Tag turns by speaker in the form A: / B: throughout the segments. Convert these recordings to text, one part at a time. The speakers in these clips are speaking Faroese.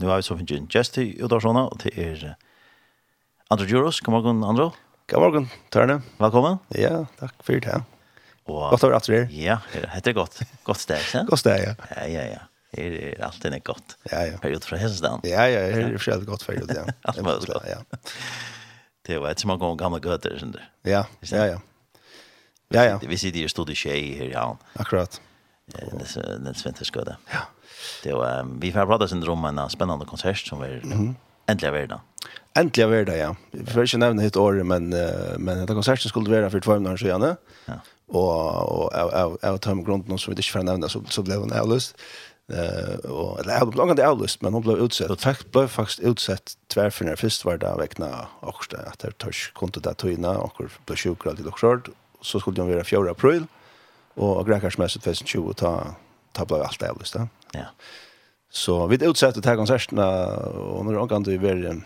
A: Nu har vi så finnes en gjest i Udarsona, og det er Andro Djuros. God morgen, Andro.
B: God morgen, Tørne.
A: Velkommen.
B: Ja, takk for det.
A: Og,
B: godt å være etter
A: Ja, det er godt. Godt sted, ikke?
B: godt sted, ja.
A: Ja, ja, ja. Her er alltid en godt
B: ja, ja.
A: period fra Hesesdagen.
B: Ja, ja, her er forskjellig godt period, ja.
A: Alt var det godt.
B: Ja.
A: Det var et som mange gamle gøter, skjønner du.
B: Ja, ja, ja. Ja, ja.
A: Vi sitter i studiet tjej her i havn.
B: Akkurat
A: den svenska skåda. Ja. Det var um, vi har pratat om en spännande konsert som var mm. äntligen
B: värda. Äntligen värda ja. Vi får inte nämna ett år men uh, men det konserten skulle vara för två månader sedan.
A: Ja.
B: Och och av tar Tom grunden så vi inte får nämna så så blev hon avlöst. Eh och eller jag blev det avlöst men hon blev utsatt. Det fakt blev faktiskt utsatt tvärför när först var det veckna och att det törs kontot att tyna och blev sjukra till och så skulle de vara 4 april och Grekarsmässet 2020 ta ta blev allt avlyst då.
A: Ja.
B: Så vi utsatte ta konserterna och när jag kan det väl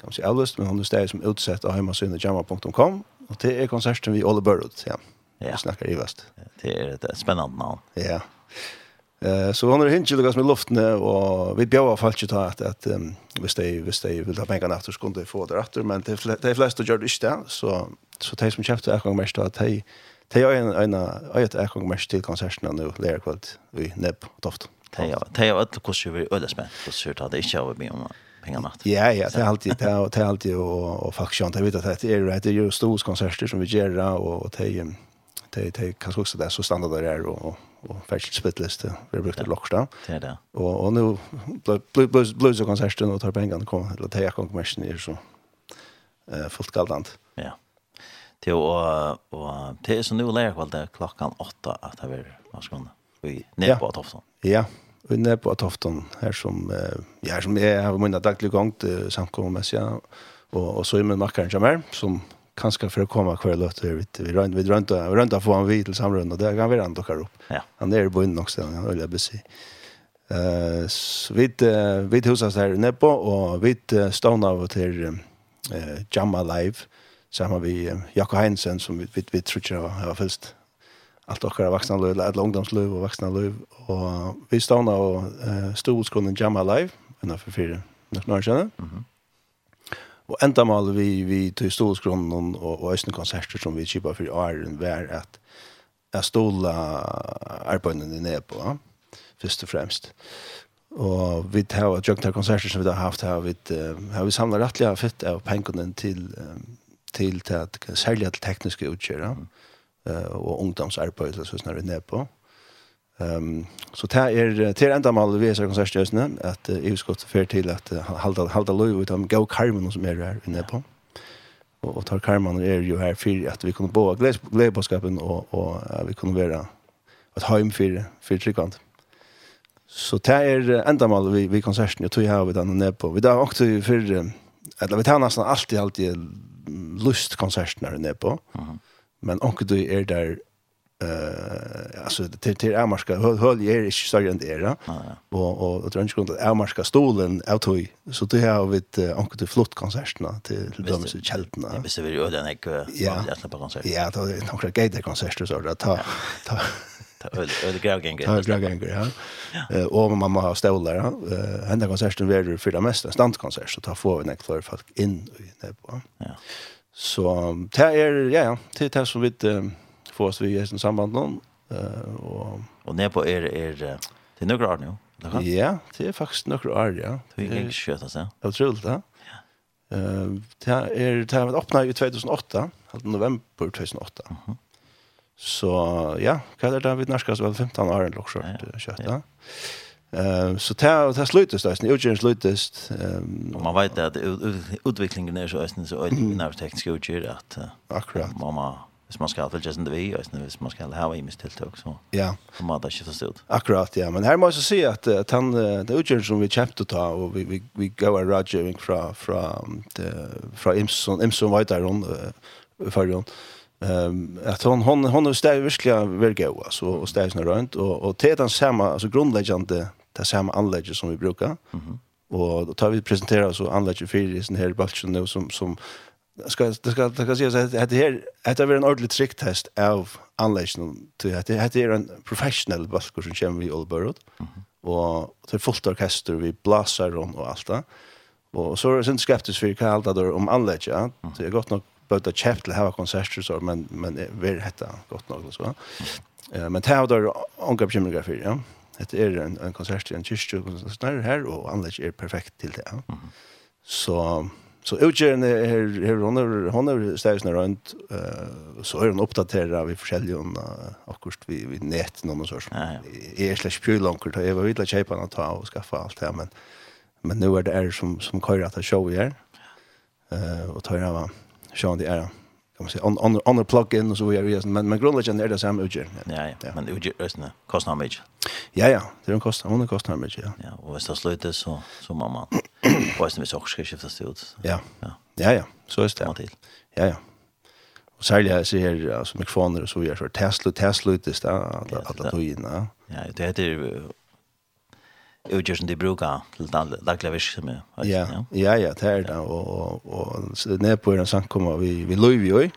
B: kan se avlyst men hon är steg som utsatt av hemsidan jamma.com och det är konserten vi Oliver Burrow ja.
A: Ja.
B: Snackar i väst.
A: Det är et spännande navn.
B: Ja. Eh så hon har hinjat lukas med luften och vi bjöd av fallet ta att att visst det visst det vill ta pengarna efter skulle få det efter men det de flesta gör det inte så så de som köpte är gång mest att hej Det är en en ett är kong mest till konserterna nu lära kvart vi Neb toft.
A: Det är det är att kosta vi öle spänn. Det surt hade det inte över mig om pengarna.
B: Ja ja, det är alltid det är alltid och och faktiskt jag vet att det är det är ju stora konserter som vi gör och och det det det kanske också där så standard där är och och färskt spittlist vi brukar det locksta.
A: Det är det.
B: Och och nu blues blues konserten och tar pengarna kommer eller det är kongkommersen är så eh fullt galdant.
A: Ja til å, og til så nå lærer jeg det klokken åtta at det var hva skal man vi ned på Tofton.
B: Ja, i ned på Tofton, her som, ja, som jeg har min daglig gang til samkommemessig, og, og så er min makkeren som er, som kanskje for å komme hver løt, vi vi rønte vi rønte, vi rønte få han vid til samrønne, og det kan være han dukker opp.
A: Ja.
B: Han er på bunnen også han vil jeg veldig busy. Uh, vi uh, huset her nede på, og vi uh, stående av til uh, Jamma Live, sammen med Jakob Heinsen, som vi, vi, vi tror ikke har fylst alt och våra vuxna liv, alla ungdomsliv och vuxna liv. Och vi stod og uh, stod hos kunden Jamma Live, innanför fyra några år sedan. Mm -hmm. Och enda mal vi, vi tog stod hos kunden og och östna konserter som vi kippade för åren var att jag stod arbetarna nere på, först og fremst. Og vi tar og jökta konserter som vi har haft her, vi har vi samlet rettelig av fett av pengene til um, til til særlig til tekniske utgjører, mm. uh, og ungdomsarbeid, så snar vi ned på. Um, så det er til enda mal vi er konsertjøsene, at uh, jeg skal til til at uh, halda, halda lov ut av gau karmen som er her ned på. Og, og tar karmen er jo her for at vi kunne bo av gledebåskapen, og, og uh, vi kunne være et heim for, for tryggvand. Så det er enda mal vi, vi konserten, og tog her vi den ned på. Vi da også vi for, eller vi tar nesten alltid, alltid lustkonserten er nede på. Mm. Men onkel du er der eh alltså till till Amarska höll är inte större än det
A: era.
B: Och och och tror inte att Amarska stolen är hoj så det har vi ett onkel du flott konserterna till de så kältna.
A: Det visste vi ju den
B: jag
A: jag på konsert.
B: Ja, det är några gate konserter så där ta ta
A: öl gravgänger.
B: Ja, gravgänger, ja. Och mamma har stövlar, ja. Hända konserten var det för det mesta, standkonsert, så ta vi en för folk in i det på.
A: Ja.
B: Så det är, ja, ja, det är det som vi får oss vid i samband Uh, och
A: och ner på är är er noen år nu.
B: Ja, det är faktiskt noen år, ja.
A: Det er ikke skjøt, altså.
B: Det er Otroligt, ja. Eh, det är det har åpnet i 2008, alltså november 2008. Mhm. Så ja, hva er det vi norskast vel 15 år
A: enn
B: lukkskjørt kjøtt,
A: ja.
B: Uh, så det er det er slutest, det er utgjørende slutest. Um,
A: man vet at utviklingen er så øyne, så øyne er teknisk utgjør at uh,
B: Akkurat.
A: man må, hvis man skal fylgjøres sin det vi, og hvis man skal ha imens tiltak, så,
B: ja.
A: så må det skiftes ut.
B: Akkurat, ja. Men her må jeg så si at, at han, det utgjøren som vi kjempte å ta, og vi, vi, vi gav en rådgjøring fra, fra, de, fra Imson, Imson Vajdaron, uh, Farjon, uh, Ehm att hon hon hon är stäv verkligen verkar god alltså och stävs när runt och och det är den samma alltså grundläggande det samma anlägg som vi brukar. Mhm. och då tar vi presentera så anläggning för i sån här bulten nu som som ska det ska det ska sägas att det här det är en ordentlig tricktest av anläggningen till att det är en professional bulk som kommer i Olborough. Mhm. Och det är fullt orkester vi blåser om och allt det. Och så är det sen skeptisk för kallt om anläggningen. Det är gott nog bøta kjeft til å hava konserter så men men ver hetta godt nok så. Uh, men det er der ångre bekymringer for ja. Det er en, en konsert i en kyrkje konsert her, og anlegg er perfekt til det. Ja. Mm. Så, så utgjørende her, her hun er, hun er stegsene rundt, uh, så er hun oppdateret vi forskjellige, om uh, akkurat vi, vi nett noen og sånt.
A: Ja, ja.
B: Jeg er slags pjulanker, jeg var videre kjøpene å ta og skaffe alt det, men, men nå er det er som, som kører at jeg show her, uh, og tar av henne Sean det är kan man säga on, andra plug-in och så vidare men men grundläggande är det samma utgör.
A: Ja ja, men utgör ösna kostnar mycket.
B: Ja ja, det är en kostnad, hon kostnad mycket ja.
A: Ja, och visst det slutar så så mamma. Visst vi så ska skifta stort.
B: Ja.
A: Ja.
B: Ja ja, så är
A: det.
B: Ja ja. Och särskilt jag ser alltså mikrofoner och så vidare så Tesla Tesla det
A: där
B: alla
A: alla
B: tojna.
A: Ja, det heter utgjørelsen de bruker til daglige virksomhet.
B: Ja, ja, ja, det er det. Og, og, og nede på den samkommer vi, vi løy vi jo.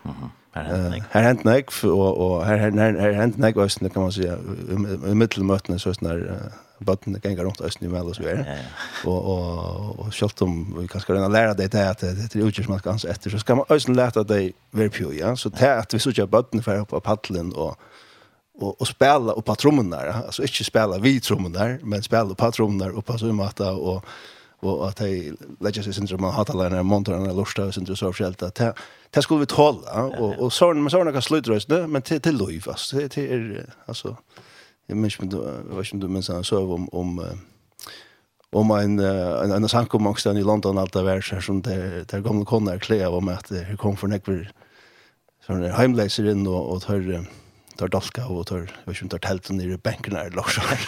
A: Her
B: hent nek, og, og her, her, her hent nek østene, kan man si, i middelmøtene, så sånn der, bøttene ganger rundt østene i mellom, og
A: så videre.
B: Og, og, og selv om vi kan skal lære deg det, at det er utgjør som man skal se etter, så skal man østene lære deg være pjøy, ja. Så det at vi så ikke bøttene for å paddelen, og, och og spela upp på trummorna alltså inte spela vid trummorna men spela på trummorna och på så matta och och att det lägger sig syndrom man hatar lärna og lusta och så fjällt att det skulle vi tåla och och sån men såna kan slutrösna men till till liv alltså till är alltså jag minns inte vad som du minns så om om om en en en sankomangst i London allt där så som där där gamla konnar klä om att det kom för nekver sån heimleiser in och och hörde tar dalka og tar vet ikke tar telt nere i bänken där eller så her.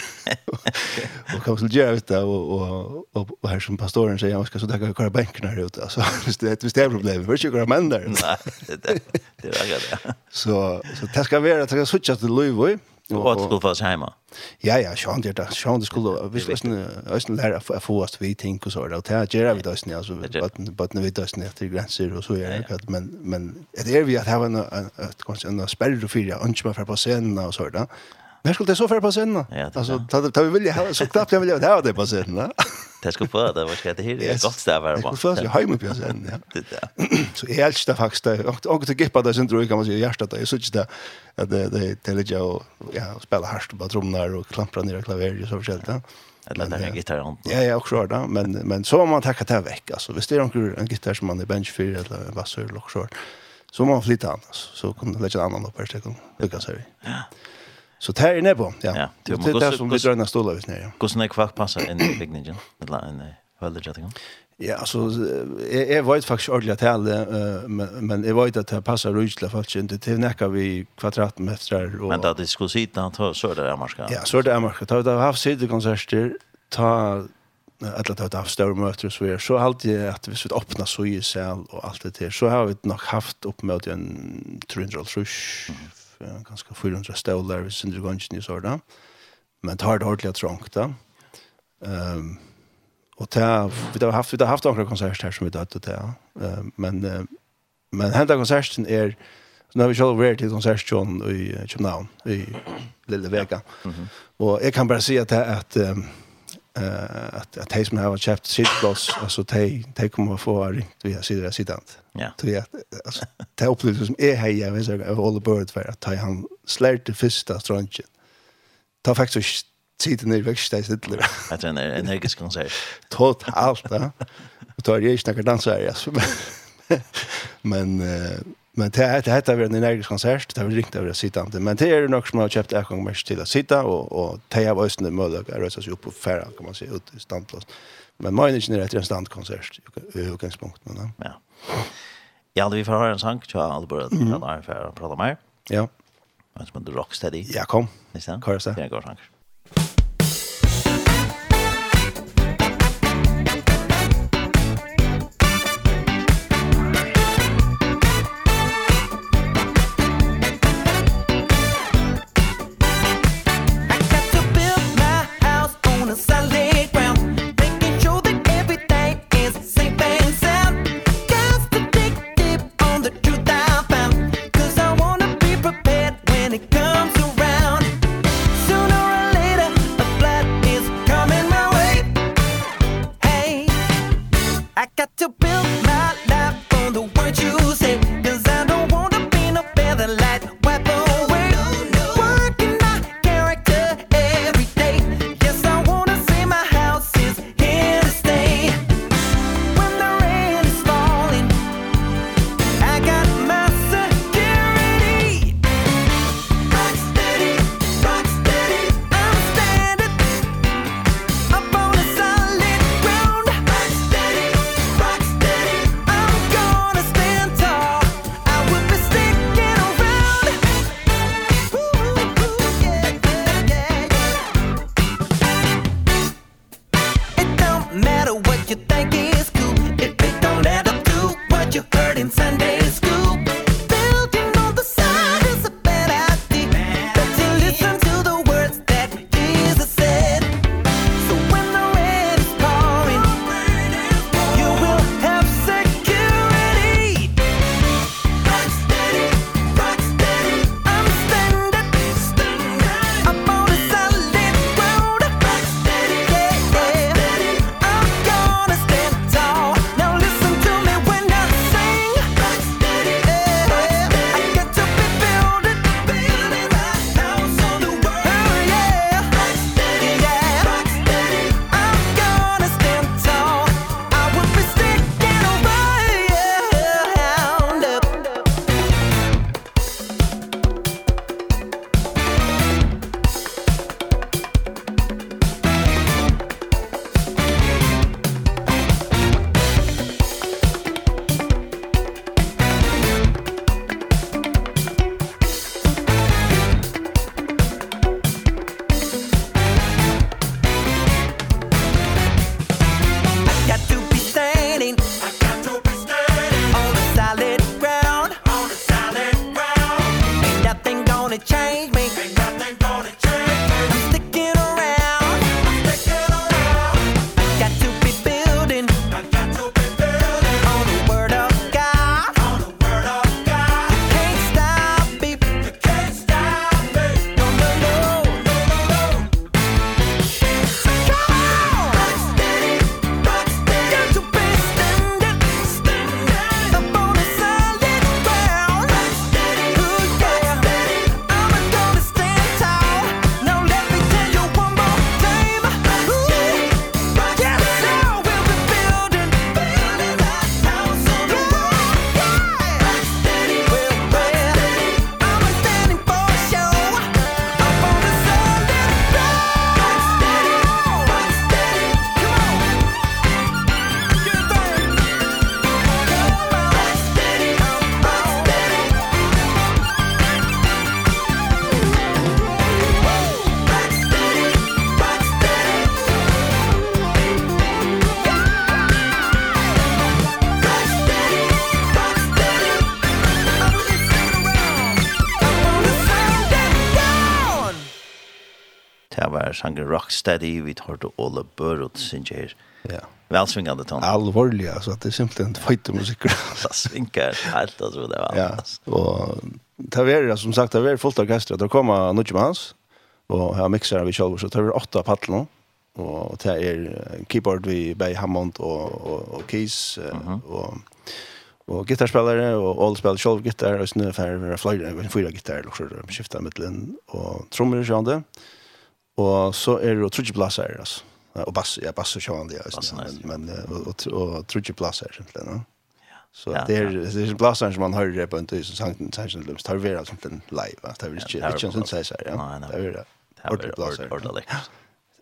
B: og kan man gjøre det och och og, og her som pastoren säger jag ska så där köra bänken där ute alltså visst det, visst det är problem för ikke hver där. der.
A: Nei, det, det, det er akkurat det.
B: så, så det skal være det ska switcha till Louis
A: Och att skulle fast hemma.
B: Ja ja, sjön det där. Sjön det skulle visst är östen lära för få oss vi tänker och så där. Och Det här gör vi då snä alltså but but nu vi då snä till gränser och så är det men men det är vi att ha en ett kanske en spärr för jag önskar för på scenen och så där. Men skulle det så för på scenen? Alltså tar vi vill ha så knappt jag vill ha det på scenen.
A: Det ska få det vad ska det här är gott
B: stäv
A: här bara. Först jag
B: hemma
A: på
B: sen. Ja. Så är allt det och och det gippa där sen tror jag kan man säga hjärtat det såg det att det det täljer jag ja spela harst på trummor och klampra ner klaver och så förskällt. Ja.
A: Eller när en gitarr hand.
B: Ja, ja, också då, men men så må man tackat det veck alltså. Visst är det en gitarr som man är bench för eller en så eller så. Så man flyttar annars så kommer det lägga en annan på per sekund. Det kan säga.
A: Ja.
B: Så det här är ja.
A: ja
B: det är det som vi drar nästa stolar just nu.
A: Hvordan er kvart passar inn i bygningen? Eller en veldig kjettinga?
B: Ja, altså, jeg, jeg vet faktisk ordentlig at det men, men jeg vet at det passer rydelig faktisk ikke. Det tilnekker vi kvadratmeter. Og...
A: Men da de skulle sitte, ta det amerska?
B: Ja, Sørda-Amerska. Da vi har haft sidekonserter, ta eller det har haft større møter og så videre, så har jeg at hvis vi åpner så i sel og alt det til, så har vi nok haft opp med en 300 trus, ganske 400 stålar hvis sindri gansjen i sårda. Men det har det ordentlig trångt da. Um, og det, vi har haft, vi har haft några konserter här som vi dødde det, Uh, men, uh, men hända konserten är, så nu har vi själv varit till konserten i København, i Lille Vega. Mm -hmm. Og jeg kan bara säga att det er at um, eh att att de som har köpt sittplats alltså de de kommer att få ringt via sidan sidan.
A: Ja.
B: Så att alltså det upplevelsen som är här jag vet så över alla bird för att han slår det första strunchen. Ta faktiskt sitter ner växt där
A: det er en energisk konsert.
B: Totalt, ja. Och tar jag snackar dansare alltså. Men eh Men det heter heter vi en energisk konsert, det har vi ringt över sittande. Men det är nog som har köpt en gång mest till att sitta och och det av oss en möjliga att röra sig upp på färra kan man säga, ut i standplats. Men mine är inte en standkonsert i utgångspunkten. No?
A: Ja. Ja, vi får höra en sång till Albert mm. den här för att prata mer.
B: Ja.
A: Men som en rocksteady.
B: Ja, kom.
A: Visst?
C: Korsa. Ja,
D: går sång. sanger rocksteady, vi tar til Ole Børot, synes jeg
B: Ja.
D: Välsvingande ton.
B: Allvarliga, så att det är simpelthen fightermusik.
D: Så svinkar helt, alltså det var
B: Ja, och det var som sagt, det var fullt orkester. Det kommer med hans, og her mixar vi selv, så det var åtta paddel Og det er keyboard vi Bay Hammond og, og, og Keys, mm -hmm. og og gitarspelare og all spel sjølv gitar og snø fer vera fløyre og fyra gitar og så skifta mellom og trommer sjønde. Og så er det trudje plasser, altså. Og bass, ja, bass og sjåan det,
D: altså.
B: Men, og, og trudje plasser, egentlig, no? Så det
D: är
B: det er blasaren som man hör på en tusen sankt sankt lums tar vi altså en live att det är ikke inte sånt
D: så
B: här ja. Det er det. Ordentlig blaser.
D: Ordentlig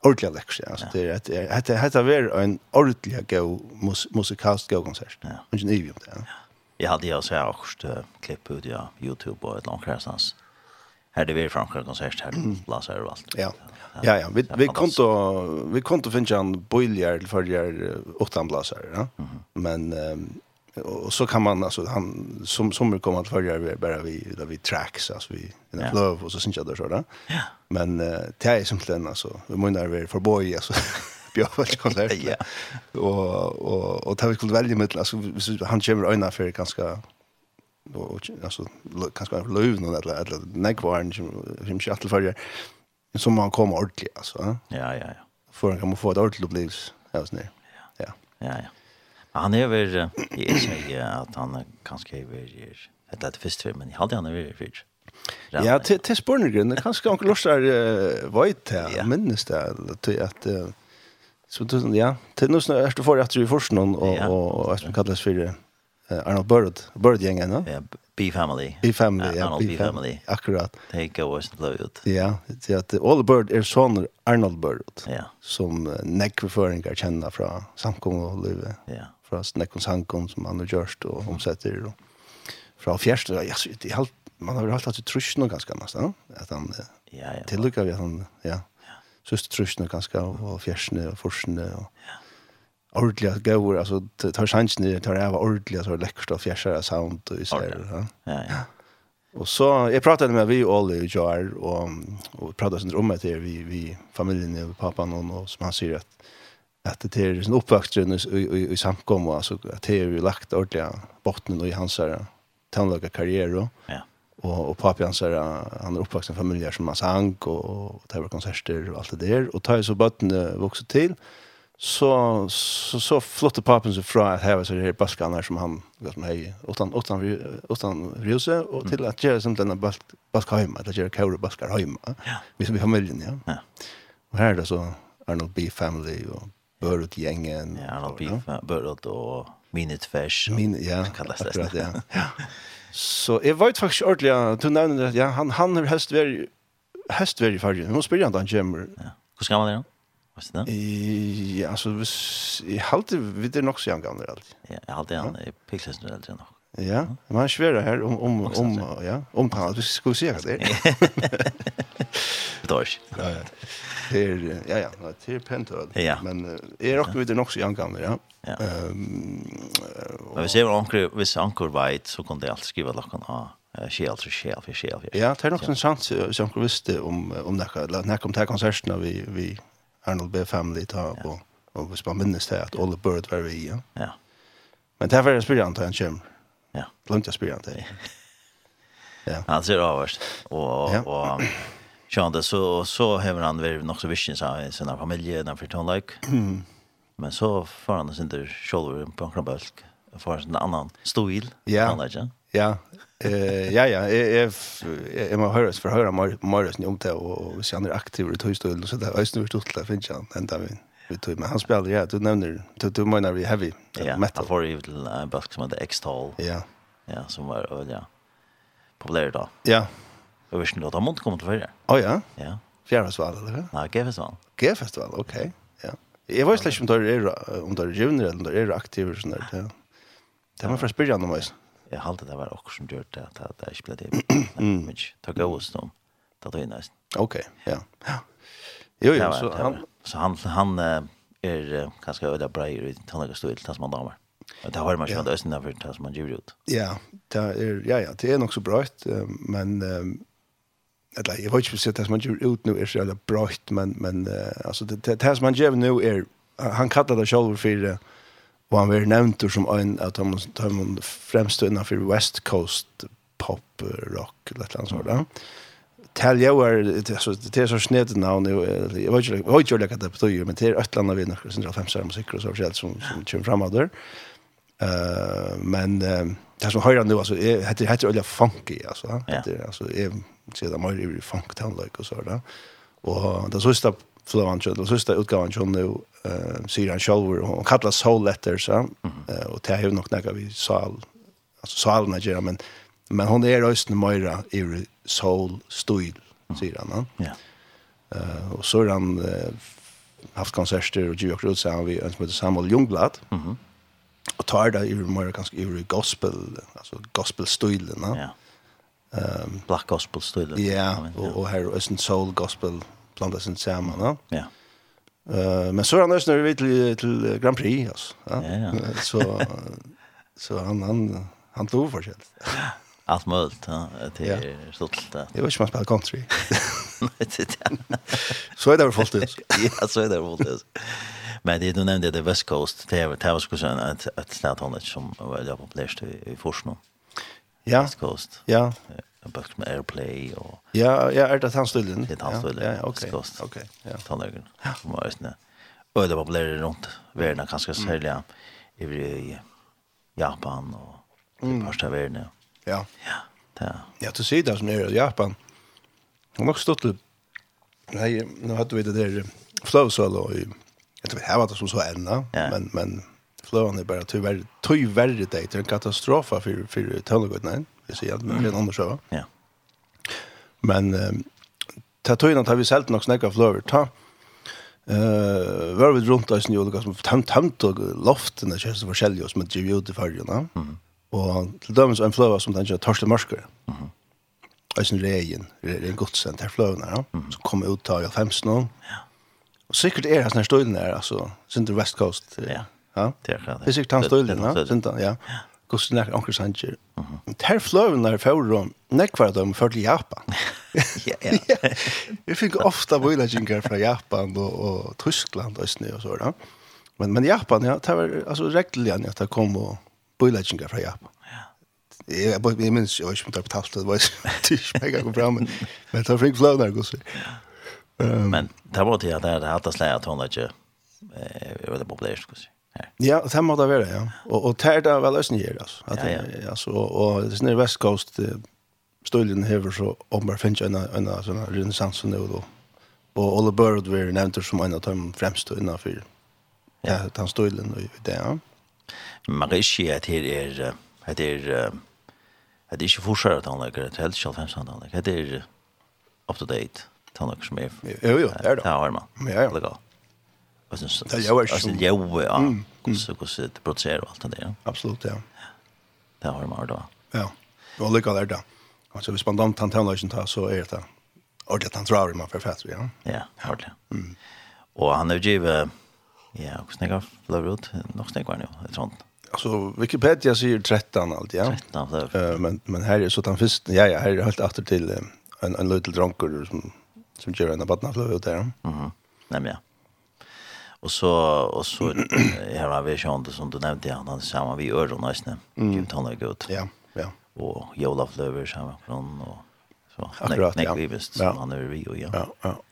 B: Ordentlig läx. ja. Det är det hade hade varit en ordentlig go musikalsk go konsert.
D: Ja.
B: Men ju om det. Ja.
D: Jeg hadde jo så här också klipp ut ja Youtube och ett långt resans här det vi framför konsert här blåser och allt.
B: Ja. Ja ja, vi vi kunde vi kunde finna en boiler för jag åttan blåser, ja. Men och så kan man alltså han som som vi kommer att följa bara vi där vi tracks alltså vi in the flow och så syns jag där så där.
D: Ja.
B: Men det är som den alltså vi måste vara för boy alltså Björk konsert.
D: Ja.
B: Och och och tar vi skulle välja med alltså han kommer öarna för ganska och alltså kanske har löv någon eller eller näkvarn som som till förr som man kommer ordentligt alltså. Ja
D: ja ja.
B: För kan man få ett ordentligt upplevelse ja hos. Ja.
D: Ja ja.
A: Han är väl jag säger att han kanske är väl ett lätt fest för men jag hade han väl för.
B: Ja, till till spårningen kanske onkel Lars där
A: vet
B: här minnes det att så ja, til nu snart är det för att du og,
A: någon
B: och och vad som kallas för uh, Arnold Bird, Bird gjengen,
A: no? Ja, B-Family.
B: B-Family, ja.
A: Arnold B-Family.
B: Akkurat.
A: Det går oss blå ut.
B: Ja, det at All Bird er soner Arnold Bird.
A: Ja.
B: Som näckförföringar kända fra Sankom og Livet.
A: Ja.
B: Från og Sankom som han har gjort og omsetter og fra fjärsta, ja, det är helt, man har väl alltid haft ganske ganska nästan. Att han,
A: ja, ja.
B: Tillukar vi att han, ja. ja. Sust trusjna ganska och fjärsne och forsne. Och, ja ordentliga gåvor alltså tar chansen det tar det var ordentliga så läckert och fjärsar sound och så Ja
A: ja.
B: Och så jag pratade med vi all i jar och och pratade sen om det vi vi familjen och pappan och, och som han säger att att det är en uppväxtrun i i, i samkomma alltså att det är ju lagt ordentliga botten och i hans här tonlaga karriär då.
A: Ja.
B: Och och pappan så han är uppvuxen familjer som man sang och, och tar konserter och allt det där och tar så botten vuxit till så så så flotte pappen så fra att ha så det här baskarna som han vet man hej utan utan utan ruse och till att göra som den bask bask hemma att göra kaura baskar hemma.
A: Ja.
B: Vi som familjen ja.
A: Ja.
B: Och här det så Arnold B family och Burrot gängen.
A: Ja, Arnold B Burrot och Minute Fish.
B: Min ja.
A: Kallas det.
B: Akkurat, ja. ja. Så jag vet faktiskt ordentligt du nämnde det ja han han har helst varit helst varit i fargen. Nu spelar han då.
A: Ja. Hur ska man det då? Vad du det?
B: Ja, alltså hvis, jeg halte, vi det nog så jag gamla allt.
A: Ja, jag halte han, i pikses nu alltid nog.
B: Ja, men är sverer her om, om, om, ja, om han, vi skulle se det er.
A: Det var ikke.
B: Ja, ja, ja, ja, det är pent.
A: Ja.
B: Men är er vi det också så gjerne
A: ja.
B: Ehm.
A: Men vi ser var ankor, hvis anker vet så kunne det alltid skriva lakken av själ så själ för själ.
B: Ja, det är nog en chans som jag visste om om det här eller när kom till konserterna vi vi Arnold B. Family ta ja. og, og hvis man minnes det at Ole Bird var vi, ja.
A: ja.
B: Men det er veldig spyrjant han kjem.
A: Ja.
B: Glemt jeg spyrjant det. ja.
A: Han ser avhørst. Og,
B: ja.
A: og Sjön det så så har han väl nog så vision så i sina familjer när för tonlike. Mm. Men så får han inte själv på en krabalk. Får en annan stil.
B: Ja.
A: Ja.
B: Ja, Eh ja ja, jag jag jag må höras för höra mer mer om det och se han är aktiv i tojstolen så där ösnu stort där finns han ända vi vi tog men han spelar ja du nämner du du menar vi heavy metal
A: för ju till en bask som hade X-tall.
B: Ja.
A: Ja, som var ja. Populär då.
B: Ja.
A: Jag visste inte att han kom till förr.
B: Oh ja.
A: Ja.
B: Fjärde sval eller?
A: Nej,
B: Gefestival. festival, okej. Ja. Jag var slash om där är om där junior eller där är aktiv sån där. Det var för spelare någonstans
A: jeg halte det var också som gjør det, at det ikke ble det. Men det gav oss noe, det var
B: Okej. Ok, ja. ja. Jo, jo, så han...
A: Så han, han er ganske øde bra i tannleggerstøyel, stil, som man damer. Og det har man skjønt østen derfor, det som man gjør ut.
B: Ja, det er, ja, ja, det er nok så bra, men... Eller, jeg vet ikke om det som han gjør ut nå er så jævla bra, men, men altså, det, det som han gjør nå er, han kallar det selv for... Uh, Og han var nevnt som en av de, de fremste innenfor West Coast pop rock eller et eller annet sånt. Mm. Tal jag är det är så snett navn, nu. Jag vet inte vad jag lägger det på ju men det är ett land av vinner 105 musik och så så som som kör framåt där. Eh men det som höra nu alltså heter heter öliga funky alltså. Det alltså är så där mer funky town like och så där. Och det så Flowan det sista utgåvan John nu eh ser han själv och kallar soul letters så och det har nog några vi sa alltså sa alla när men men hon är rösten Moira i soul stil säger han.
A: Ja.
B: Eh och så han haft konserter och gjort ut har vi ens med Samuel Ljungblad.
A: Mhm.
B: Och tar det i mer ganska i gospel alltså gospel stilen, va?
A: Ja. Ehm black gospel stilen.
B: Ja, och här är en soul gospel blandas in samman. Ja.
A: ja.
B: Uh, men så är han nästan vi till, till Grand Prix alltså. Ja.
A: ja, ja.
B: så så han han han tog för sig.
A: Allt möjligt, ja. Det är stolt. ja.
B: stolt. Det var inte man spelar country. så är det väl fullt ut.
A: ja, så är det fullt ut. Men det du nämnde det West Coast, det var det var skulle säga ett ett ställe som var populärt i, i Forsmo.
B: Ja.
A: West Coast.
B: Ja
A: en bøk med Airplay og...
B: Ja, ja, er det tannstøylen?
A: Det er tannstøylen.
B: Ja, ja, ok.
A: Skost.
B: Ok, ja.
A: Tannløyken. Som var østene. Og det var blære rundt verden, kanskje særlig, mm. i Japan og mm. i parst av verden.
B: Ja.
A: Ja, det er.
B: Ja, til sida som er i Japan. Hun har nok stått til... Nei, nå hadde vi det der fløvsøl og i... Jeg tror vi var det som så enda,
A: ja.
B: men, men fløvene er bare tyverre, tyverre det, det er en katastrofa for, for tøvnegøyden. Ja vi säga, men det är en annan sjö.
A: Ja.
B: Men eh, ta tøyna tar vi selt nok snakka flöver. Ta, Eh, var vi runt där snö Lucas med tant tant loften där känns det forskjellig oss med Gio till färgerna. Mm. Och till dömes en flöva som den tänker torsle mörker. Mhm. Eisen regen, det er en gott sent här flövarna ja. Så kommer ut tar jag 15 år.
A: Ja.
B: Og sikkert er det såna stunden där altså, Sinter West Coast.
A: Ja.
B: Ja.
A: Det är det.
B: Det är säkert han
A: stunden,
B: ja. Sen ja. Gustav Nær Onkel Sanger. Ter fløven der for nekvar dem for til Japan.
A: ja, ja.
B: Vi fick ofta vojlagingar från Japan och och Tyskland och snö och så där. Men men Japan ja, det var altså regeljan at det kom og vojlagingar från Japan. Ja. Jag jeg, jeg minns jo ikke om det er betalt, det var tysk mega kom fram, men, men det var flink fløven der, Gustav.
A: Um, men det var til att det hade hadde slaget at hun eh var det populært, skulle säga her.
B: Ja, det må det være, ja. Og, og det er det vel også nye, altså. At,
A: ja, ja.
B: Altså, og det er sånn West Coast, støljen hever så om ombar finnes en, en sånn renaissance nå, og, og Ole Bird var nevnt som en av de fremste innenfor ja. den støljen og det, ja.
A: Man kan ikke at her er, at er, at det ikke forskjell av tannleggere, det er helt selv fremst av tannleggere, det er up-to-date tannleggere som er.
B: Jo, jo, det er det.
A: Det har man.
B: Ja, ja.
A: legal. er. Alltså
B: det gör ju.
A: Alltså jo ja. Så går så det producerar allt det där.
B: Absolut ja.
A: Det har man då.
B: Ja. Det var lika där Och så vi spann tant han tar så är det. Och det han tror man för fett ja.
A: Ja, hårt. Mm. Och han har ju ja, och snägga road nog snägga nu, Tror sånt.
B: Alltså Wikipedia säger 13 allt ja.
A: 13
B: flövrot. men men här är så att han först ja ja, här är helt åter till en en liten dronker som som gör en abatna ut där.
A: Mhm. Nej men ja. Och så och så här har vi sjön det som du nämnde han han samma vi gör då nästan. Gud han är.
B: Ja, ja.
A: Och Jola Flöver samma från och så
B: Akkurat,
A: Nick Davis
B: ja.
A: han är vi och ja.
B: Ja, ja.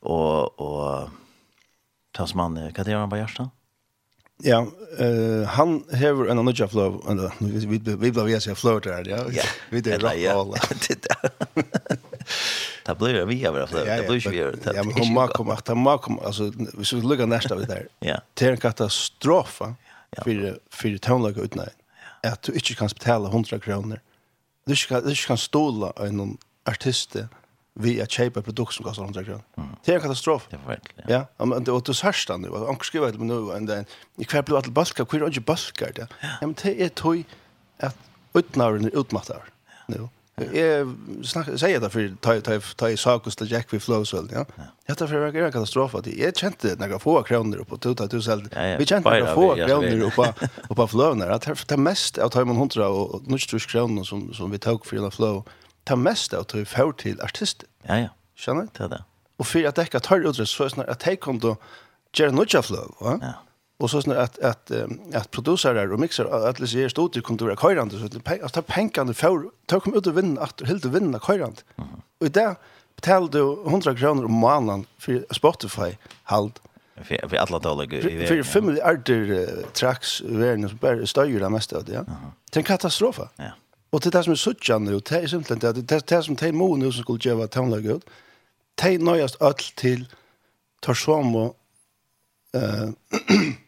A: Och och tas man kan det göra på Jarsta?
B: Ja, eh han har en annan flow och vi vi vi vi vi vi flow där, ja. vi det
A: vi vi
B: vi vi
A: vi vi Det blir vi över varit det blir ju det.
B: Ja, men komma komma att man komma alltså vi ska lucka nästa vid där.
A: Ja.
B: Det är en katastrof för för tonlag ut nej. Att du inte kan betala 100 kronor. Du ska du kan stola en artist vi att köpa produkt som kostar 100 kronor. Det är en katastrof.
A: Det är verkligen.
B: Ja, ja men det åt oss härsta nu. Jag skriver det nu och den i kväll blir att baska, kvar är det baskar det? Ja, men det är toy att utnaren utmattar. Nu. Jeg snakker, sier det for ta i sakos til Jack vi flåsveld, ja. Ja, det var en katastrofe. Jeg kjente några få kroner oppe, to
A: tatt selv.
B: Vi
A: kjente
B: några få kroner oppe, oppe flåvene. Det er mest av man Hundra og Nordsturs kroner som, som vi tog for gjennom flow. det er mest av Taimon Fjord til artist.
A: Ja, ja.
B: Skjønner?
A: Det er det.
B: Og for at jeg ikke tar utress, så er det sånn at jeg kom gjøre noe flåv, ja.
A: Ja
B: och så snart att att att producerar och mixar att det ser stort ut kommer i kontoret kajrande så att ta pengarna för ta kom ut och vinna att helt att vinna kajrande. Och där betalade du 100 kronor om månaden för Spotify halt
A: för för alla dagar i
B: för fem miljarder tracks världen som bara stöjer det mesta det. Det är en katastrof.
A: Ja.
B: Och det där som är suckan nu det är simpelt att det det som tar emot nu som skulle ge vad tonla gud. Ta nöjast öll till tar som eh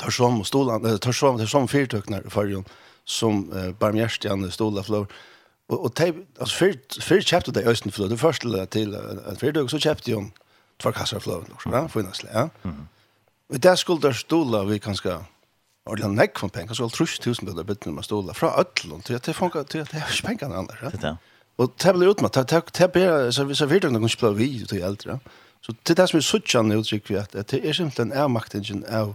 B: tar som stolan tar som tar som fyrtöknar förjon som eh, barmhjärtiga stolar flor och och typ alltså för för chapter där östen flor det första till en fyrtök så chapter ju två kassar flor också va för nästa ja mm och där skulle där stolar vi kanske ordentligt näck från pengar så 3000 dollar bitte med stolar från öllon till att det funkar till att det är pengarna andra ja. Och tablar ut med tack tappar så vi så fyrtök någon spelar vi till äldre så till det som är suchan uttryck vi att det är simpelthen är maktingen av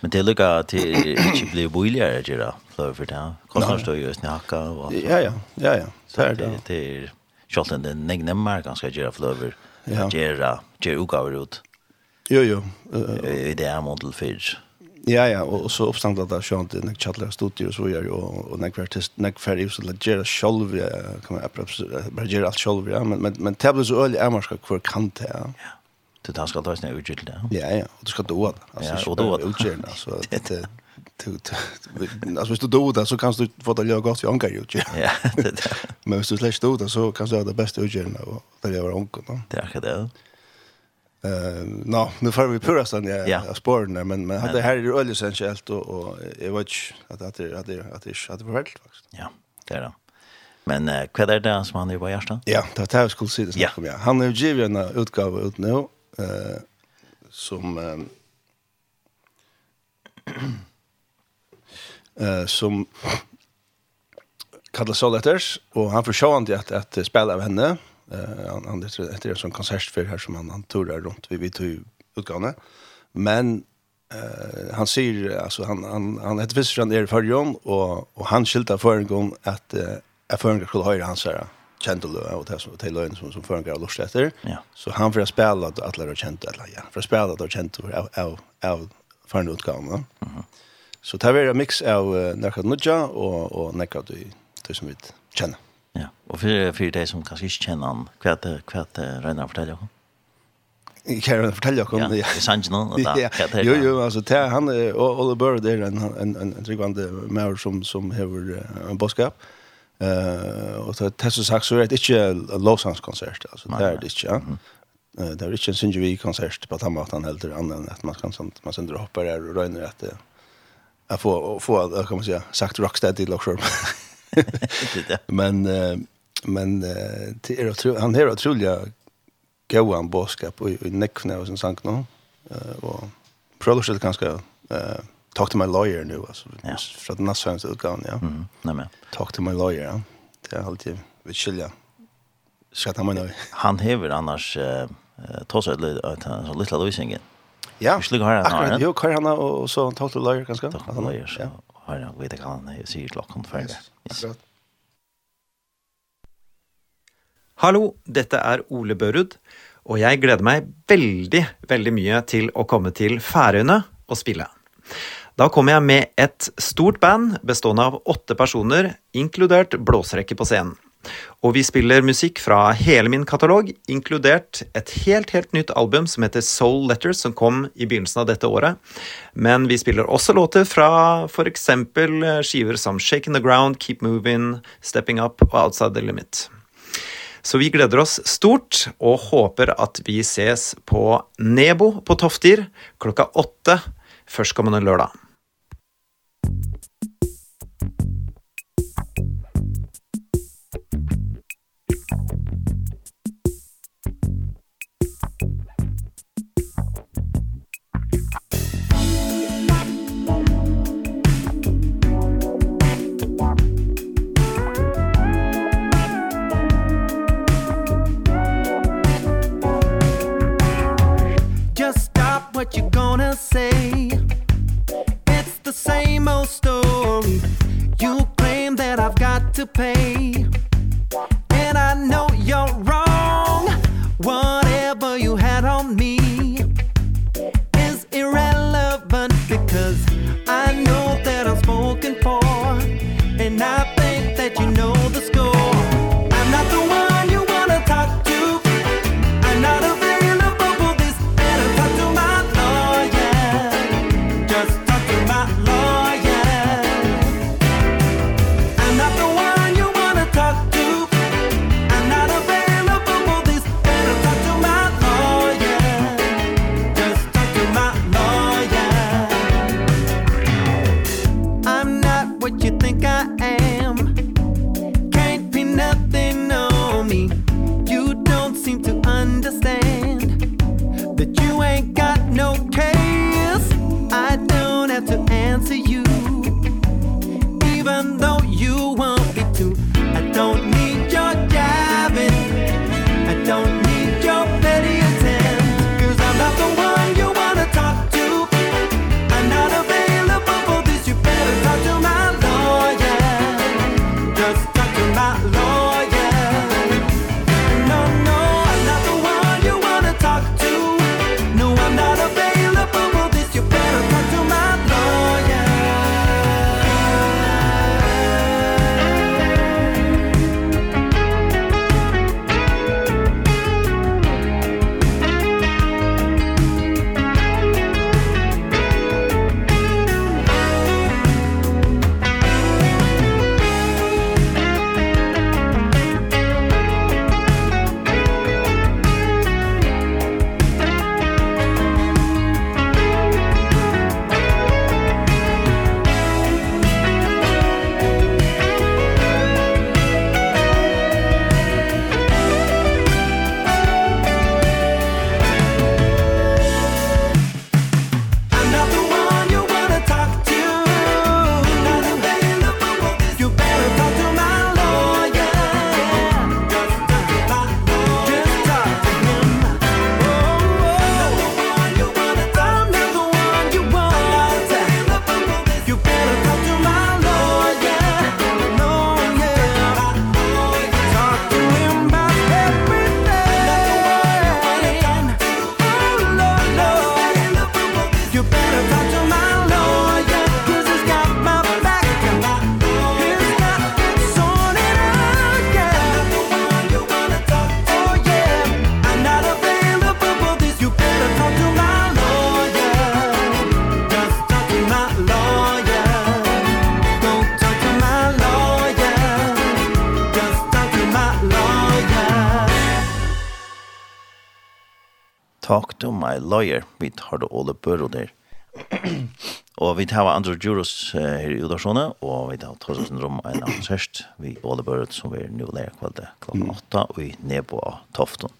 B: Men det
A: lukka til ikkje bli boligare, ikke da, fløy for det. Kostnader står jo i snakka og alt.
B: Ja, ja, ja, ja. Så er
A: det.
B: Det
A: er kjolt enn det negne mer ganske gjøre fløy for.
B: Ja.
A: Gjøre, gjøre ugaver ut.
B: Jo, jo.
A: I det er model 4.
B: Ja, ja, og så oppstandla det sjønt i nek kjattlega studier og så gjør jo, og nek artist, nek færre just til gjøre sjolv, kan man bare gjøre alt sjolv, ja, men, men, men det ble så øyelig er marska hver kant, ja. Ja
A: Det tar ska ta sig ut till det.
B: Ja ja, og du det då
A: att
B: alltså
A: och då
B: att
A: det.
B: så att det alltså hvis du då det så kan du få det lika gott vi ankar ju.
A: Ja, det
B: Men hvis du släpper då det så kan du ha det bästa utgärna och det gör onkel då.
A: Det är det.
B: Eh, nå, nu får vi pura
A: sen
B: jag jag spår men men hade här är öl essentiellt och och jag vet att att det att det att det hade varit faktiskt.
A: Ja, det är det. Men eh, vad är det som han är på hjärtan?
B: Ja, det här skulle se det snackar om jag. Han har ju givit en utgåva ut nu eh, som eh, som kallar Soletters, og han får sjåan til at, at spela av henne. Eh, han, han etter en sånn konsertfyr her som han, han turar rundt vi tog utgavene. Men eh, han sier, altså han, han, han heter Fisserstrand er i Førjon, og, og han skilta Førjon at eh, Førjon skulle høyre hans herre kjente løy, og det er til løyene som, som føringer av lort etter.
A: Ja.
B: Så han får spela at alle har kjent, eller ja, for å spela at alle har kjent av, av, av førende utgavene. Mm -hmm. Så det er en mix av uh, nekka nudja og, og nekka du, du som vi kjenner.
A: Ja, og for, for de som kanskje ikke kjenner han, hva er det, hva er det Reinar forteller om?
B: kan jag
A: fortälja
B: om det. Ja,
A: det sanns nog att
B: Jo jo alltså det han och Oliver där en en en en trygvande människa som som har en boskap. Mm Eh och så test så sagt så är det inte Lausannes konsert alltså det är det inte. Ja. Det är inte en Singevi konsert på samma att han helt annan än att man kan sånt man sänder hoppar där och rönner att att få få kan man säga sagt rocksteady till
A: det.
B: Men men det är han är otroligt goan en boskap och i näckna och sånt sank nu och producerat ganska eh talk to my lawyer nu alltså
A: ja.
B: från den svenska utgåvan ja.
A: Mm. Nej men
B: talk to my lawyer. Ja. Det är alltid vi skilja. Skatta mig nu.
A: Han häver annars eh tossa lite så lite lösning.
B: Ja.
A: Vi skulle
B: höra
A: han.
B: Jo, kör han och så talk to the lawyer ganska.
A: Talk to lawyer. så Har jag vet jag han ser klockan för det.
B: Akkurat.
E: Hallo, dette er Ole Børud, og jeg gleder meg veldig, veldig mye til å komme til Færøyene og spille. Da kommer jeg med et stort band bestående av åtte personer, inkludert blåsrekke på scenen. Og vi spiller musikk fra hele min katalog, inkludert et helt, helt nytt album som heter Soul Letters, som kom i begynnelsen av dette året. Men vi spiller også låter fra for eksempel skiver som Shaking the Ground, Keep Moving, Stepping Up og Outside the Limit. Så vi gleder oss stort, og håper at vi ses på Nebo på Toftir klokka åtte førstkommende lørdag.
D: Lawyer,
A: vi tar det Ole Børo der. og vi tar Andrew juros uh, her i Udarsone, og vi tar tar oss en Rom en konsert vi Ole Børo som vi nå lærer kvalitet klokken åtta, og vi ned på Tofton.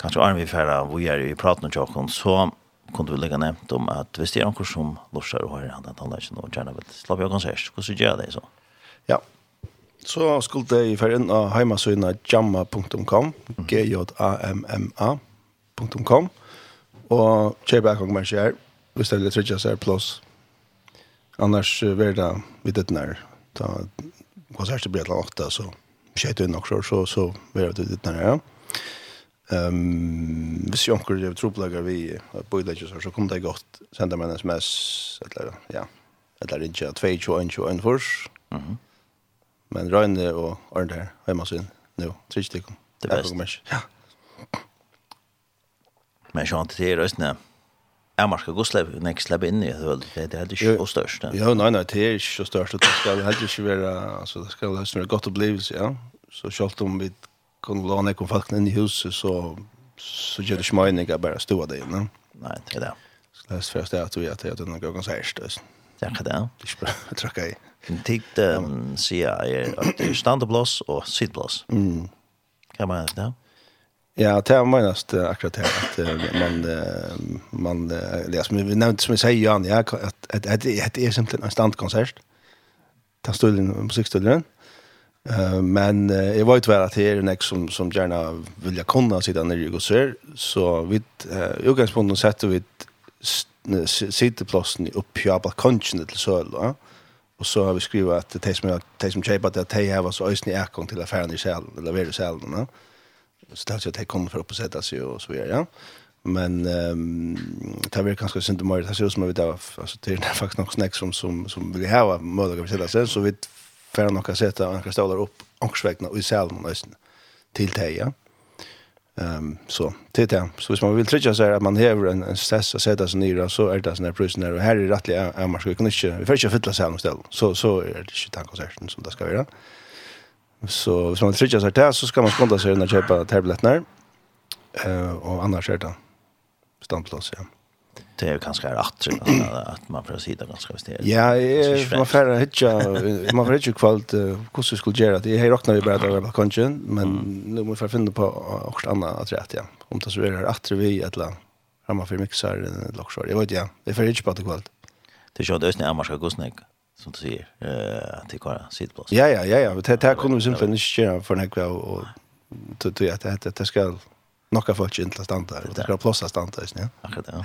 A: Kanskje Arne vi færre, vi er i praten og Tjokken, så kunne vi legge nevnt om at hvis det er noen som lorser og har han en annen ikke noe gjerne vil slappe av konsert, hvordan gjør det så?
B: Ja, så skulle jeg færre inn av heimasøyna jamma.com, g-j-a-m-m-a.com, og kjøpe en gang kommer skjer, hvis det er litt tredje seg pluss. Annars uh, vil det vidt et nær, da konsertet blir til åtta, så skjøter vi nok så, så, så vil det vidt et nær, ja. Um, hvis jeg omkring er troplegger vi bøylegger, så så kommer det godt, sende meg en sms, eller ja, eller ikke, 2-21-21 først.
A: Mhm.
B: Men Røyne og Arne her, hjemme sin, nå, tredje stikk.
A: Det er best.
B: Ja.
A: Men så inte det skal gå slepp, goslev next lab inn i höll det det är inte så størst.
B: Ja, nei, nei, det er ikke så störst att det ska helt inte vara alltså det skal helst være godt opplevelse, ja. Så selv om vi kunne låne ikke folk inn i huset så så gjør det smajningar bare stå av där inne.
A: Nei, det er det.
B: Så det er først det at vi att jag den går ganska härst. Ja,
A: det är det.
B: er Det ska trycka i.
A: Tikt säga är att det er standardblås og sittblås.
B: Mm.
A: Kan man det?
B: Ja, det är minst akkurat det att man man ja, som vi nevnte, som vi sier, Jan, ja at, at, at, at det er simpelthen en standkonsert. Ta stulen musikstulen. Eh men jag var ju tyvärr att det er en som som gjerne vil jeg kunne sitte ner i gosser så vi uh, i utgangspunktet setter vi sitteplassen opp på balkongen til søl, ja, Og så har vi skrivet at de som de som kjøper bara att det här var så ösnig erkong till affären i selen, eller vad det själ va så det er at jeg kommer for å oppsette seg og så videre, ja. Men ehm um, det är kanske synd om det ser ut som att vi där alltså det är faktiskt något snack som som som vill ha möjlighet att sätta sig så vi får några sätta några stolar upp och svägna och i själva nästan till det ja. Ehm så det så hvis man vill trycka så här att man har en, en stress att sätta sig ner så är det såna prisoner och här är rättliga är man ska kunna inte vi får inte fylla salen någonstans så så är det inte tankesätten som det ska vara. Så hvis man trykker seg til, så skal man skunda seg under å kjøpe tablettene. Uh, og annars er det standplass, ja.
A: Det er jo ganske rett, at man prøver å si det ganske hvis det er.
B: Ja, jeg, man får ikke, man får ikke kvalt uh, hvordan vi skulle gjøre det. Jeg råkner vi bare til det balkongen, men nå må vi finne på noe annet at rett, ja. Om det så er det rett vi, et eller annet. Rammer for mikser, et eller annet. Jeg vet, ja. Jeg får ikke på det kvalt.
A: Det er ikke det, jeg må skal gå snakk som du säger eh att det kan sitta på.
B: Ja ja ja ja, det här kunde vi simpelthen inte göra för när jag och tror jag att det det ska nokka folk inte att stanna det ska plåsa stanna ja.
A: Akkurat ja.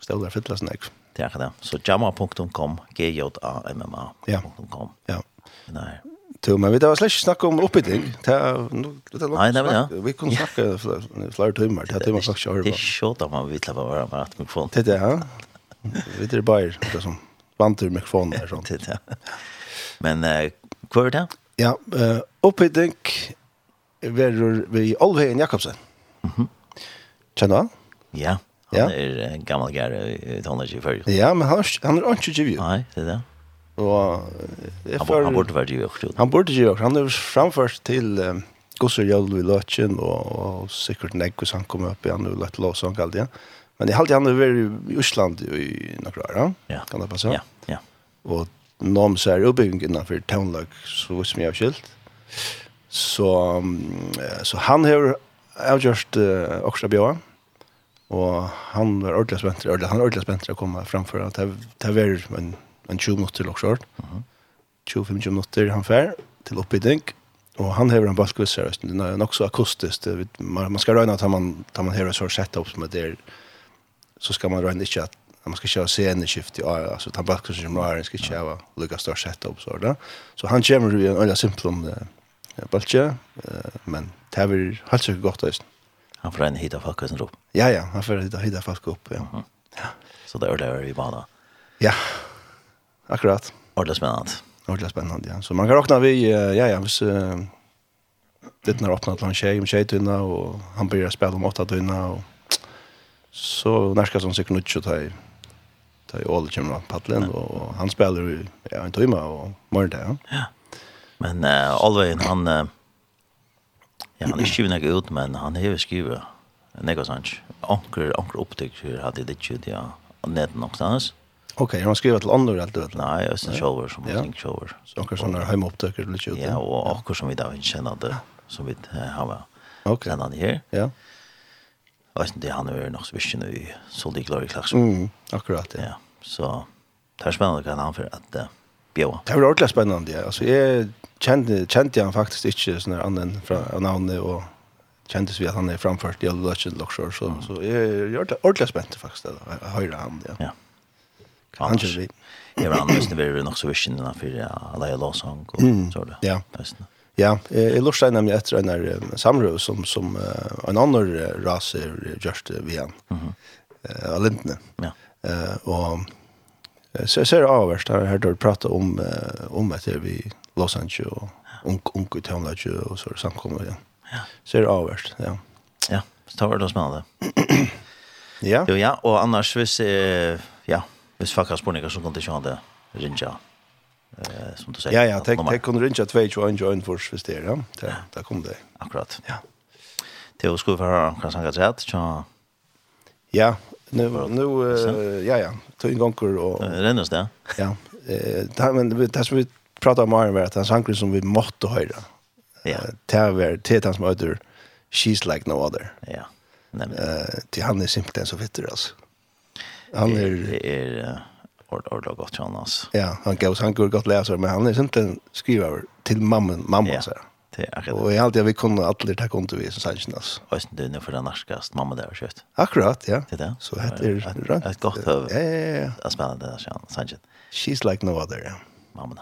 B: Ställ där fylla snack.
A: Det är det. Så jamma.com g j a m m a.com.
B: Ja.
A: Nej.
B: Tu, men vi det var slash snakka om uppbygging. Det nu det
A: Nej, det ja.
B: Vi kunde snacka flera timmar. Det timmar faktiskt.
A: Det är short man vill vara med att mikrofon.
B: Det ja. Vi det bara det som banter i
A: mikrofonen där sånt. Men eh hva er det?
B: Ja, uh, uppe dink verur vi Olvegen Jakobsen. Mhm. Mm Kjenner han?
A: Ja. Han ja. er en gammel gær i Tonnergi i Førje.
B: Ja, men han, er, han er ikke givet.
A: Nei, det er det.
B: Og, jeg
A: for, han burde vært givet.
B: Han burde givet. Han er framført til um, Gosser Jølv i Løtjen, og, og sikkert Negg, hvis han kommer opp igjen, og Løtt Låsang, alt igjen. Men jeg halte han er i Osland i noen år, ja? Kan det passe?
A: Ja
B: og noen ser oppbygging innenfor Townlag, så som jeg har skilt. Så, så han har avgjort uh, Oksla Bjøa, og han var ordentlig spent, han var ordentlig spent til å komme framfor, at det var en, en 20 minutter til Oksla, uh -huh. 20-25 minutter han fer til oppbygging, og han har en balkvisser, det er nok så akustisk, det, man, man skal røyne at man, tar man har et sånt setup som det er, så skal man røyne ikke at man ska köra sen i skift i år alltså ta backen som är ska köra lucka star setup så där. Så han kommer ju en alla simpel om baltje men det är helt så gott just.
A: Han får en hitta folk som rop.
B: Ja ja, han får hitta hitta folk upp ja.
A: Ja. Så där där i bana.
B: Ja. Akkurat.
A: Ordentligt spännande.
B: Ordentligt spännande ja. Så man kan räkna vi ja ja, hvis det när öppnat han tjej, tjej tunna och han börjar spela om åtta tunna och så närskar som sig knutch och ta ta i Åle kommer av paddelen, ja. og han spiller i ja, en timme og morgen til, ja. ja.
A: Men uh, Alvein, han, uh, ja, han er skriver ikke ut, men han hever skriver,
D: nekka sant, anker, anker opptøkker hadde det ikke, ja, ned nok sanns.
B: Ok, har han skrivit till andra allt vet.
D: Nej, jag syns shower som jag tänker shower.
B: Så anker såna hem upptäcker lite ut.
D: Ja, och anker som vi där inte känner det som vi har.
B: Okej. Okay.
D: Sen han här.
B: Ja
D: vet inte, han är nog så visst nu så det Glory Clarkson.
B: Mm, akkurat, ja.
D: ja. Så det är spännande kan han för att uh, bjöa.
B: Det är ordentligt spännande, ja. Alltså, jag kände, kände han faktiskt inte sån här annan från navnet och kändes vi att han är framfört i Dutch Lockshore. Så, mm. så jag är ordentligt spännande faktiskt att höra han, ja.
D: ja.
B: Han känner vi.
D: Jag var annars det var nog så visst innan för alla jag låsång och så där.
B: Ja.
D: Fast.
B: Ja, jeg lort seg nemlig etter en her samrøv som, som uh, en annen ras er gjørst uh, ved han, mm -hmm. uh,
D: av
B: lintene. Ja. Uh, og så jeg ser avverst, her har du pratet om, uh, om etter vi Los Angeles og unke un i Tøvnlage og så er det samkommet igjen.
D: Ja.
B: Så er det avverst, ja.
D: Ja, så tar vi det og smaller
B: ja.
D: Jo, ja, og annars hvis, eh, ja, hvis folk har spørninger så kan de ikke ha det rinja eh, som du säger.
B: Ja, ja,
D: tänk
B: tänk kunde ringa 221 en först för det, ja. Där, där kom det.
D: Akkurat.
B: Ja.
D: Det skulle vara kan säga så
B: Ja, nu nu ja ja, två gånger och
D: Rennas där.
B: Ja. Eh, där men det som vi pratar om är att han sankar som vi måste höra.
D: Ja.
B: Tärver, som mother. She's like no other.
D: Ja. Nej men
B: eh till han är simpelt så fitter alltså. Han är
D: är ord ord ordentligt gott han alltså.
B: Ja, han går han går gott läsare men han är inte skriver till mamman mamma
D: ja.
B: så.
D: Det är akkurat.
B: Och jag alltid vi kunde alla ta konto vi som sanns alltså.
D: Och sen det nu för den narskast mamma där köpt.
B: Akkurat, ja.
D: Det där.
B: Så det är
D: rätt. Ett gott över.
B: Ja, ja, ja.
D: Att spela det där sanns.
B: She's like no other.
D: Mamma.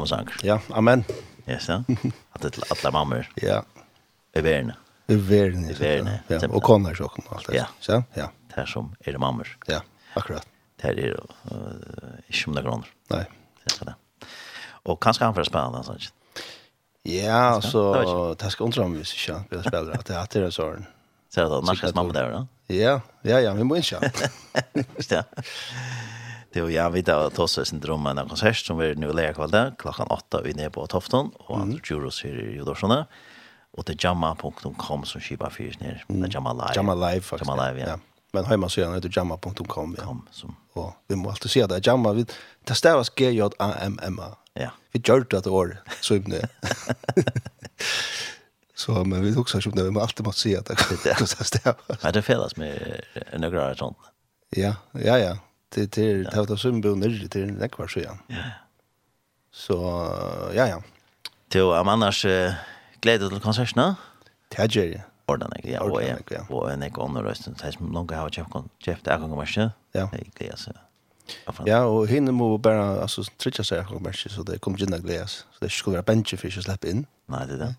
A: mammasanger.
B: Ja, amen.
A: Yes, ja. Att det alla mammor.
B: Ja. I verden. I
A: verden. Är verden.
B: Ja, och konar så kom allt. det.
A: Ja.
B: Ja.
A: Det som är det mammor.
B: Ja, akkurat.
A: Det är uh, ikke om det kroner.
B: Nej.
A: Det er det. Och kanske han får spennende, sånn ikke?
B: Ja,
A: altså,
B: det ska undra om vi ska spela spelare att det är til det sånn. Så
A: du at det er
B: norskast
A: mamma där då.
B: Ja, ja, ja, vi må ikke.
A: Just det. Det och jag vet att Tossa syndrom är en konsert som vi nu lägger kväll där klockan 8 vi nere på Tofton och andra juros här i Jodorsona och det jamma.com som skipa fyrs ner det jamma live.
B: Jamma live faktiskt
A: jamma live ja, ja.
B: men hemma så gärna det jamma.com ja.
A: Kom, som
B: och vi måste se det jamma. Vi det stavas g j a m m a.
A: Ja.
B: Vi gör det år så ibland Så men vi också så när vi alltid måste se att det kostar stavas.
A: Ja, det fällas med några sånt.
B: Ja, ja, ja det det det har som bo ner till den där kvar
A: Ja.
B: Så ja ja.
A: Till am annars glädje till konserterna.
B: Tajer.
A: Ordan jag. Ja, och jag. Och en jag kommer rösten som långa har jag kon Jeff där kommer sig.
B: Ja.
A: Det är så.
B: Ja, och hinner må bara alltså trycka sig och matcha så det kommer gynna gläs. Så det skulle vara bench fish och släpp in.
A: Nej, det där.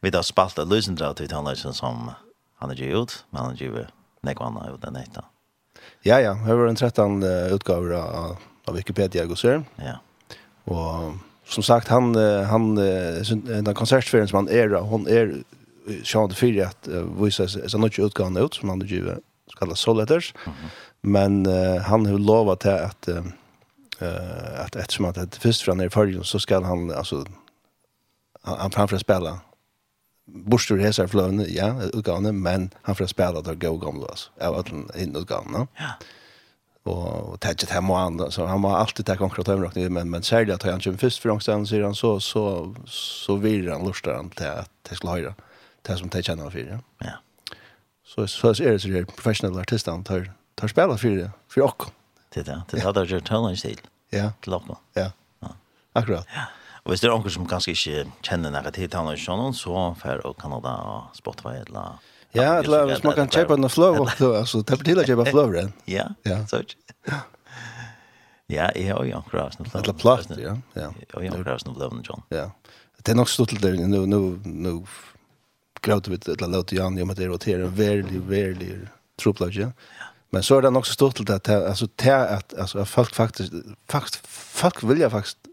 A: Vi har spalt lösen drar till han som han har gjort, men han har gjort nekvanna ut den nästa.
B: Ja, ja. Det var en 13 uh, utgaver av, av Wikipedia, jeg ser.
A: Ja.
B: Og som sagt, han, han, den konsertferien som han er, hon er sjående fyrir at uh, vise seg noe utgavene ut, som han er givet, som Soul Letters. Mm -hmm. Men uh, han har lovat att eh uh, att eftersom att det först från er i så ska han, alltså han, han framför spela borstur hesar fløvene, ja, utgavene, men han får spela der go gamle, altså, av alle hinn utgavene.
A: Ja.
B: Og tætjet hem og andre, så han må alltid ta konkret tøymrockning, men, men særlig at han kommer først for angstene, sier han, så, så, så virer han lustar han til at jeg skal høyre, til som jeg kjenner han for, ja.
A: ja.
B: Så, så er det så her professionelle artistene tar, tar spela for det, for.
A: Det der det, det er det, det er
B: det,
A: ja er
B: ja det
A: Og hvis det er noen som kanskje ikke kjenner noe til han sånn, så fer og Kanada og Spotify eller...
B: Ja, eller hvis man kan kjøpe noen fløv, altså, det blir til å kjøpe fløv,
A: Ja,
B: ja,
A: så ikke. Ja, jeg har jo akkurat sånn fløv.
B: Eller platt, ja. Ja,
A: jeg har jo akkurat sånn fløv, John.
B: Ja, det er nok stort til det, nå, nå, nå, gråter vi til å låte Jan, jo, men det roterer veldig, veldig troplav, ja. Ja. Men så er det nok stort til det, altså, det at, altså, folk faktisk, faktisk, folk vilja faktisk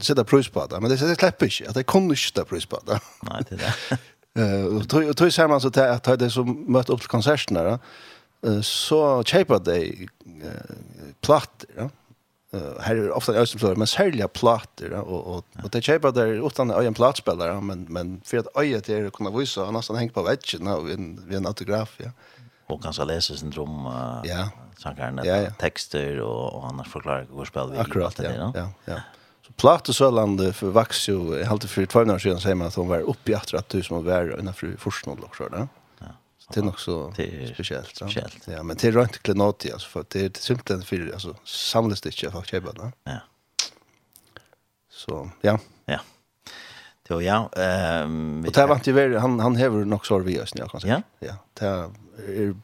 B: sätta pris på det, men det släpper inte. Att det kommer inte sätta pris på det.
A: Nej, det är det.
B: Och då ser man så att att det som mött upp till konserterna så köper de platt, ja. Här är ofta östflöder, men särliga plattor och och och det köper där utan en plattspelare, men men för att öjet det att kunna visa nästan hängt på väggen och en en autograf, ja.
A: Och kanske läsa sin dröm.
B: Ja. Sankar
A: texter och och annars förklara hur spel vi allt det där.
B: Ja, ja. Så platesøland för vaks ju helt för två år sedan säger man att hon var uppe i att du som var innanför forskning och så där. Ja. Så det är nog så speciellt.
A: Speciellt.
B: Ja, men det är rent klenot alltså för det är simpelthen för alltså samlas det inte faktiskt bara.
A: Ja.
B: Så ja.
A: Ja. Jo ja, ehm
B: Och där vart ju väl han han hever nog så vi just nu kan säga.
A: Ja.
B: Ja, det är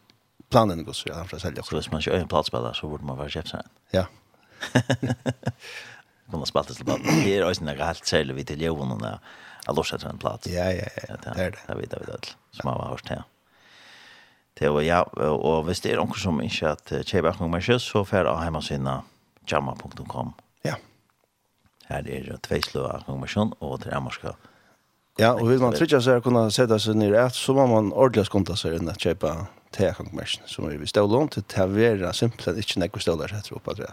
B: planen går så ja, han får sälja.
A: Så hvis man kör en platspiller, så burde man være chef sen.
B: Ja.
A: kunna spalta till platta. Det är ju några helt sälj vi till Johan och där. Jag lossar en plats.
B: Ja, ja, ja.
A: Det
B: är det.
A: Jag vet det. Som har hört här. Det var ja, och visst är det någon som inte att köpa någon mer så för att hemma sina jamma.com.
B: Ja.
A: Här är det två slöa konfirmation och det är morska.
B: Ja, och vill man twitcha så här kunna sätta sig ner att så var man ordentligt skonta sig in att köpa te konfirmation som vi ställde långt till tavera simpelt inte några stolar så tror på det.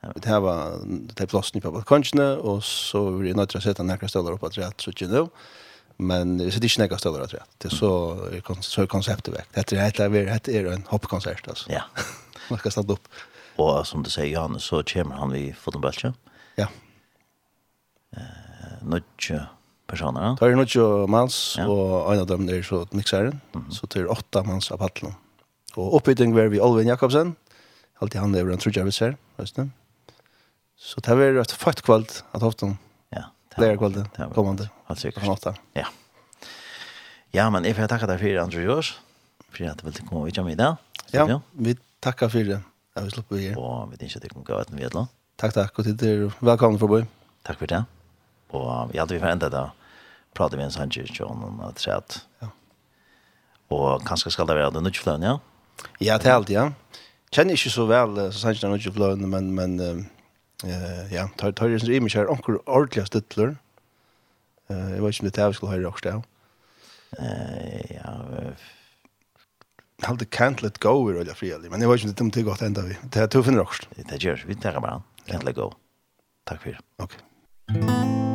B: Det här var det plåsten på balkongerna och så var det några att sätta några stolar upp att rätt så tjena. Men vi sitter inte några stålar att rätt. Det så så konceptet väck. Det är helt det är en hoppkonsert alltså.
A: Ja.
B: Man ska stanna upp.
A: Och som du sier, Jan så kommer han vid fotbollsbalken.
B: Ja.
A: Eh nudge personer.
B: Det är nudge mans
A: ja.
B: och en av dem är så mixaren. Mm -hmm. Så det är åtta mans av paddlen. Och uppbygging var vi Olvin Jakobsen. Alltid han är en vi ser Just det. Så det var ett fett kvalt att hafta.
A: Ja. Lära kvalt
B: kommande.
A: Helt
B: åtta.
A: Ja. Ja, men jag får tacka dig för det, Andrew Jors. För att du ville komma och med där.
B: Ja, vi tackar för det. Jag vill slippa här.
A: Och vi tänkte att det kommer gå att med
B: då. Tack, tack. Och till er. Välkommen förbi.
A: Tack för det. Och vi hade vi förändrat det. Prata vi en sån kyrkja om att
B: säga
A: att... Ja. Och kanske ska det vara den nutjeflöden, ja?
B: Ja, det är allt, ja. Känner inte så väl så sanns den nutjeflöden, men... men Eh ja, tar tar det i mig här onkel ordliga stuttlor. Eh jag vet inte om det här skulle höra också där.
A: Eh ja,
B: Hade can't let go i alla fall. Men jag vet inte om det gott ända vi. Det här tuffen rockst.
A: Det gör vi tar bara. Can't let go. Tack för det.
D: Okej. Okay.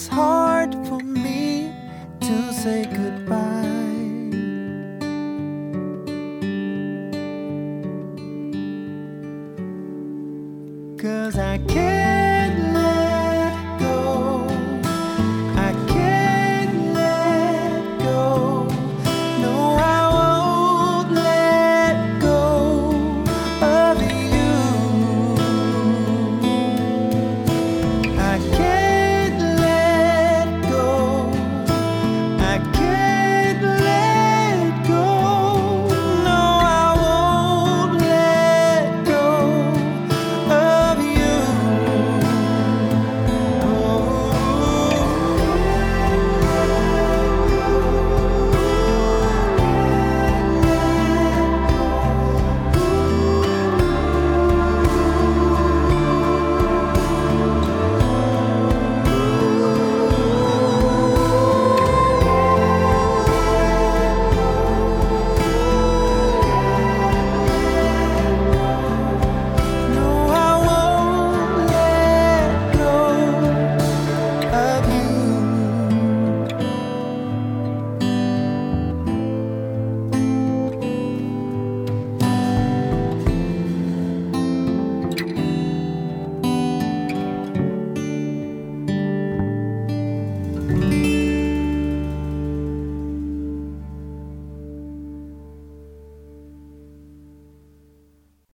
D: it's hard